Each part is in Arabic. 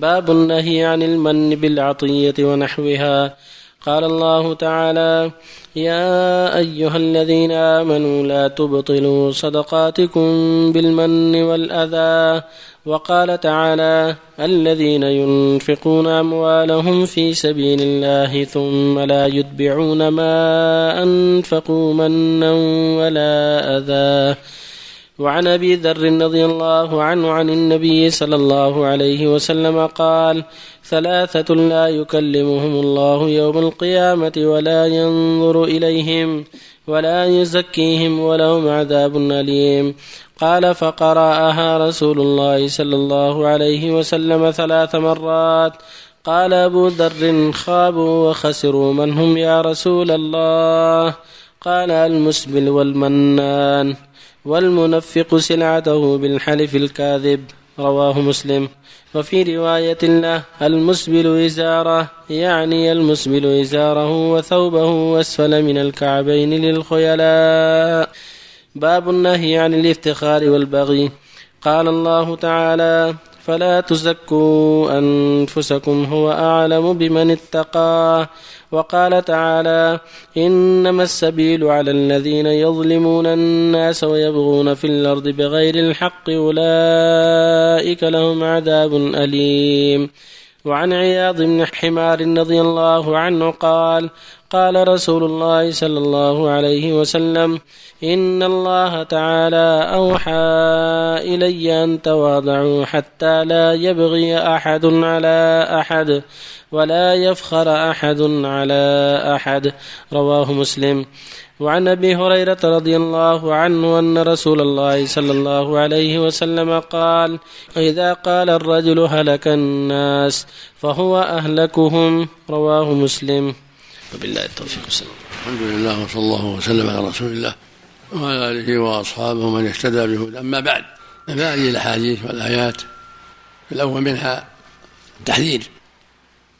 باب النهي عن المن بالعطية ونحوها. قال الله تعالى يا أيها الذين آمنوا لا تبطلوا صدقاتكم بالمن والأذى. وقال تعالى الذين ينفقون أموالهم في سبيل الله ثم لا يتبعون ما أنفقوا منا ولا أذى. وعن أبي ذر رضي الله عنه عن النبي صلى الله عليه وسلم قال ثلاثة لا يكلمهم الله يوم القيامة ولا ينظر إليهم ولا يزكيهم ولهم عذاب أليم. قال فقرأها رسول الله صلى الله عليه وسلم ثلاث مرات. قال أبو ذر خابوا وخسروا من هم يا رسول الله. قال المسبل والمنان. والمنفق سلعته بالحلف الكاذب رواه مسلم. وفي رواية له المسبل إزاره يعني المسبل إزاره وثوبه أسفل من الكعبين للخيلاء. باب النهي عن الافتخار والبغي. قال الله تعالى فلا تزكوا أنفسكم هو أعلم بمن اتقى. وقال تعالى إنما السبيل على الذين يظلمون الناس ويبغون في الأرض بغير الحق أولئك لهم عذاب أليم. وعن عياض بن حمار رضي الله عنه قال قال رسول الله صلى الله عليه وسلم إن الله تعالى أوحى إلي أن تواضعوا حتى لا يبغي أحد على أحد ولا يفخر أحد على أحد. رواه مسلم. وعن أبي هريرة رضي الله عنه أن رسول الله صلى الله عليه وسلم قال إذا قال الرجل هلك الناس فهو أهلكهم. رواه مسلم. وبالله التوفيق والسلام. الحمد لله وصلى الله وسلم على رسول الله وعلى آله وأصحابه من اهتدى بهدى أما بعد فهذه الأحاديث والآيات الأول منها التحذير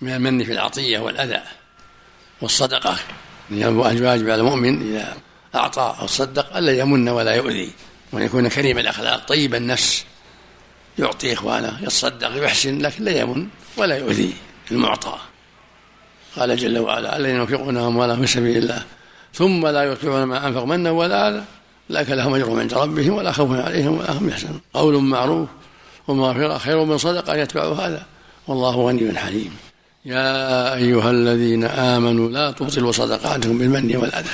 من المن في العطية والأذى والصدقة. واجب على المؤمن إذا أعطى أو صدق ألا يمن ولا يؤذي وأن يكون كريم الأخلاق طيب النفس يعطي إخوانه يتصدق ويحسن لكن لا يمن ولا يؤذي المعطى. قال جل وعلا الذين ينفقون أموالهم في سبيل الله ثم لا يتبعون ما انفق منا ولا اذى اولئك لهم أجر عند ربهم ولا خوف عليهم ولا هم يحزنون. قول معروف ومغفره خير من صدقة يتبع هذا. والله غني حليم. يا أيها الذين آمنوا لا تبطلوا صدقاتكم بالمن والأذى.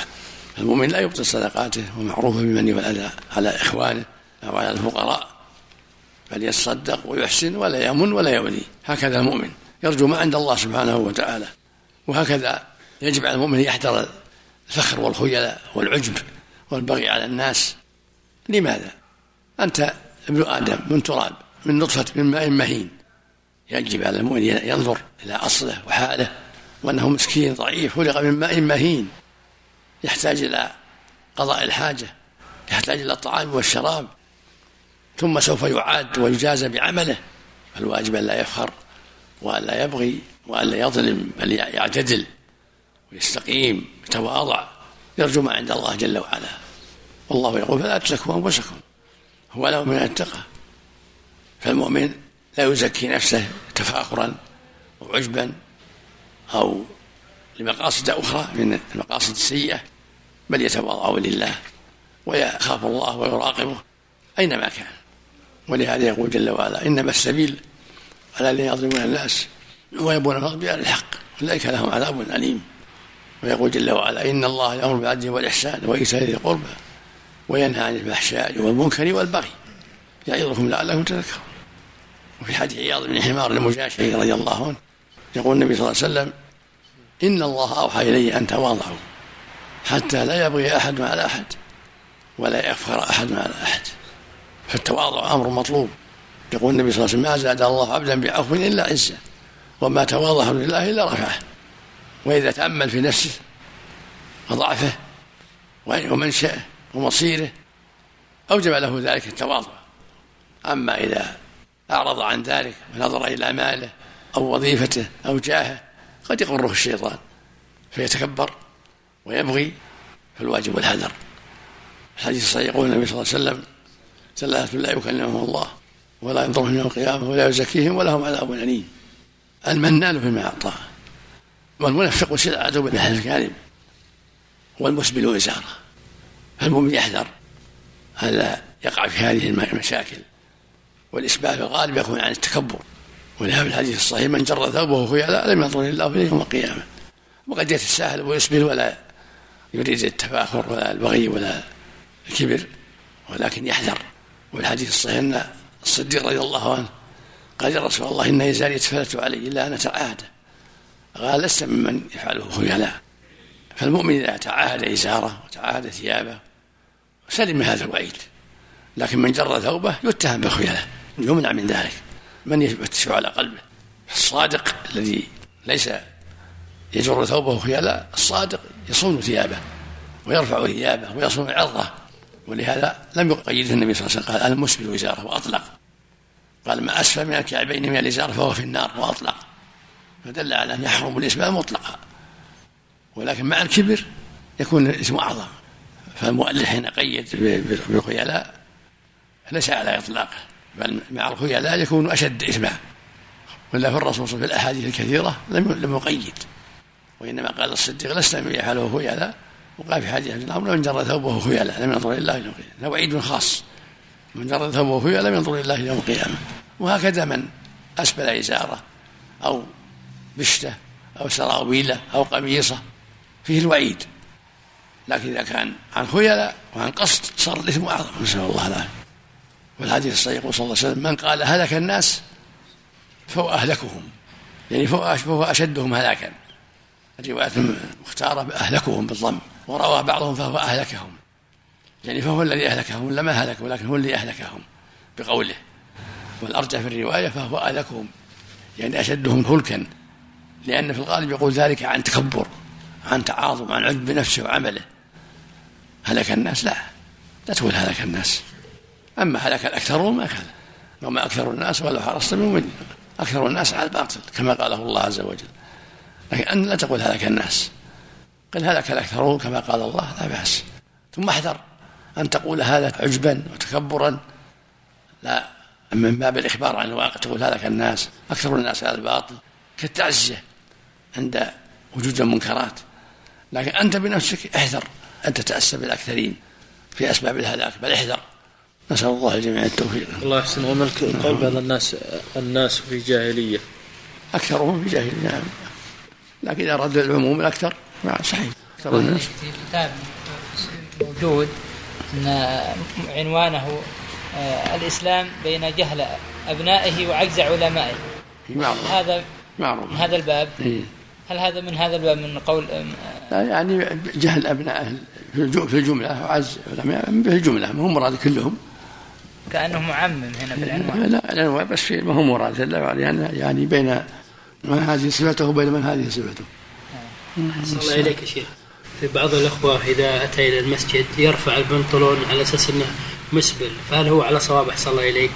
المؤمن لا يبطل صدقاته ومعروف بالمن والأذى على إخوانه أو على الفقراء. بل يتصدق ويحسن ولا يمن ولا يؤذي هكذا المؤمن. يرجو ما عند الله سبحانه وتعالى. وهكذا يجب على المؤمن يحذر الفخر والخيلاء والعجب والبغي على الناس. لماذا؟ أنت ابن آدم من تراب من نطفة من ماء مهين. يجب على المؤمن ينظر إلى أصله وحاله وأنه مسكين ضعيف خلق من ماء مهين. يحتاج إلى قضاء الحاجة يحتاج إلى الطعام والشراب. ثم سوف يعاد ويجازى بعمله. فالواجب أن لا يفخر وأن لا يبغي وأن لا يظلم بل يعتدل ويستقيم يتواضع يرجو ما عند الله جل وعلا. والله يقول فلا تزكوا أنفسكم هو له من اتقى فالمؤمن لا يزكي نفسه تفاخرا أو عجبا أو لمقاصد أخرى من المقاصد السيئة بل يتواضع لله ويخاف الله ويراقبه أينما كان. ولهذا يقول جل وعلا إنما السبيل الذين يظلمون الناس. ويبون الفضل بغير الحق. أولئك لهم عذاب أليم. ويقول جل وعلا إن الله يأمر بالعدل والإحسان وإيتاء ذي القربى وينهى عن الفحشاء والمنكر والبغي يعظكم لعلكم تذكرون. وفي حديث عياض بن حمار المجاشعي رضي الله عنه يقول النبي صلى الله عليه وسلم إن الله أوحى إلي أن تواضعوا حتى لا يبغي أحد على أحد ولا يفخر أحد على أحد. فالتواضع أمر مطلوب. يقول النبي صلى الله عليه وسلم ما زاد الله عبدا بعفو إلا عزة وما تواضع لله إلا رفعه. وإذا تأمل في نفسه وضعفه ومنشأه ومصيره أوجب له ذلك التواضع. أما إذا أعرض عن ذلك ونظر إلى ماله أو وظيفته أو جاهه قد يقره الشيطان فيتكبر ويبغي فالواجب الحذر الحديث الصحيح يقول النبي صلى الله عليه وسلم ثلاثة لا يكلمهم الله ولا ينظرهم يوم القيامة ولا يزكيهم ولهم عذاب أليم المنان فيما أعطاه والمنفق سلعته بالحلف الكاذب والمسبل إزارة فالمؤمن يحذر. ألا يقع في هذه المشاكل. والإسبال في الغالب يكون عن التكبر. ولهذا في الحديث الصحيح من جر ثوبه خيلاء لم ينظر الله اليه يوم القيامة. وقد يتساهل ويسبل ولا يريد التفاخر ولا البغي ولا الكبر. ولكن يحذر. والحديث الصحيح أن الصديق رضي الله عنه. قال يا رسول الله إن يزال يتفلت علي إلا ان اتعاهده قال لست ممن يفعله خيلاء فالمؤمن إذا تعاهد إزارة وتعاهد ثيابه سلم من هذا الوعيد. لكن من جر ثوبه يتهم بالخيلاء يمنع من ذلك. من يفتش على قلبه؟ الصادق الذي ليس يجر ثوبه خيالا الصادق يصون ثيابه ويرفع ثيابه ويصون عرضه. ولهذا لم يقيده النبي صلى الله عليه وسلم قال المسبل وزاره وأطلق. قال ما أسفل من الكعبين من الإزار فهو في النار وأطلق. فدل على أن يحرم الإسبال مطلقا. ولكن مع الكبر يكون الإسم أعظم. فالمؤلف حين قيد بالخيلاء ليس على إطلاقه بل مع الخيلاء يكون أشد اثما ولا في الرسول في الأحاديث الكثيرة لم لم يقيد. وإنما قال الصديق لست من يفعله خيلاء وقال في حديث الأمر من جر ثوبه خيلاء لم ينظر إلى الله يوم القيامة. هذا وعيد خاص. من جر ثوبه خيلاء لم ينظر إلى الله يوم القيامة. وهكذا من أسبل إزارة أو بشتة أو سراويلة أو قميصة فيه الوعيد. لكن إذا كان عن خيلاء وعن قصد صار الإثم أعظم. نسأل الله العافية. والحديث الصحيح صلى الله عليه وسلم من قال هلك الناس فهو أهلكهم. يعني فهو أشدهم هلاكا. الرواية المختارة أهلكهم بالضم. وروى بعضهم فهو أهلكهم. يعني فهو الذي أهلكهم ولا ما ولكن هو الذي أهلكهم بقوله. والأرجح في الرواية فهو أهلكهم. يعني أشدهم هلكا لأن في الغالب يقول ذلك عن تكبر عن تعاظم عن عجب بنفسه وعمله. هلك الناس؟ لا. لا تقول هلك الناس. أما هلك الأكثرون ما كان وما أكثر الناس ولو حرصت من أكثر الناس على الباطل كما قاله الله عز وجل. لكن أن لا تقول هلك الناس. قل هلك الأكثرون كما قال الله لا بأس. ثم احذر أن تقول هذا عجبا وتكبرا. لا من باب الإخبار عن الواقع تقول هلك الناس أكثر الناس على الباطل. كالتعزية عند وجود المنكرات. لكن أنت بنفسك احذر أن تتأسى بالأكثرين في أسباب الهلاك بل احذر. نسأل الله الجميع التوفيق. الله يحسن عملك قول بعض الناس الناس في جاهلية. أكثرهم في جاهلية نعم. لكن إذا أراد العموم الأكثر نعم صحيح. في كتاب موجود أن عنوانه آه، الإسلام بين جهل أبنائه وعجز علمائه. معروف. هذا معروف. من هذا الباب؟ إيه؟ هل هذا من هذا الباب من قول يعني جهل أبنائه في الجملة وعز علمائه في الجملة ما هم مراد كلهم. كأنه معمم هنا في العنوان. لا العنوان بس في ما هو مراد. يعني يعني بين من هذه صفته وبين من هذه صفته. الله إليك يا شيخ. في بعض الأخوة إذا أتى إلى المسجد يرفع البنطلون على أساس أنه مسبل فهل هو على صواب أحسن الله إليك؟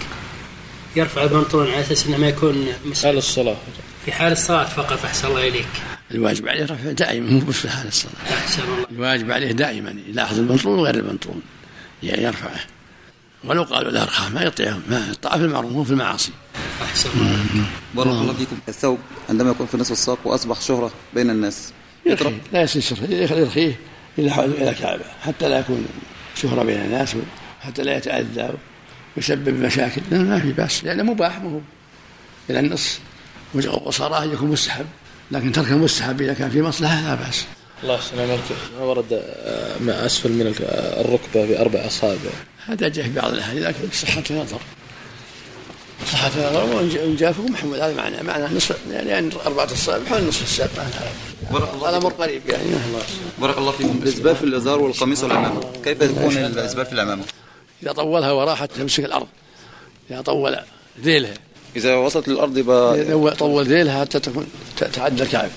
يرفع البنطلون على أساس أنه ما يكون مسبل. حال الصلاة. في حال الصلاة فقط أحسن الله إليك. الواجب عليه رفع دائما مو بس في حال الصلاة. أحسن الله. الواجب عليه دائما يلاحظ البنطلون وغير البنطلون يرفعه. ولو قالوا له ارحم ما يطيعهم ما الطاعه في المعروف مو في المعاصي. أحسن بارك الله فيكم. الثوب عندما يكون في نصف الساق وأصبح شهرة بين الناس. يرخيه لا شهره يرخيه إلى إلى الكعبه حتى لا يكون شهرة بين الناس حتى لا يتأذى ويسبب مشاكل. ما في بأس لأنه مباح مو إلى النص. وصراه يكون مستحب لكن ترك المستحب إذا كان في مصلحة لا بأس. الله يحسن عملك ما ورد ما أسفل من الركبة بأربع أصابع. هذا جاء في بعض الأحاديث لكن صحة نظر صحة نظر وإن جافه محمد هذا معنى معنى نصف يعني أربعة الصابع حول نصف الساق هذا أمر قريب يعني. بارك الله فيكم. الإسبال في الإزار والقميص والعمامة كيف يكون الإسبال في العمامة؟ إذا طولها وراء حتى تمسك الأرض. إذا طول ذيلها. إذا وصلت للأرض يبقى إذا طول ذيلها حتى تكون تعدى الكعب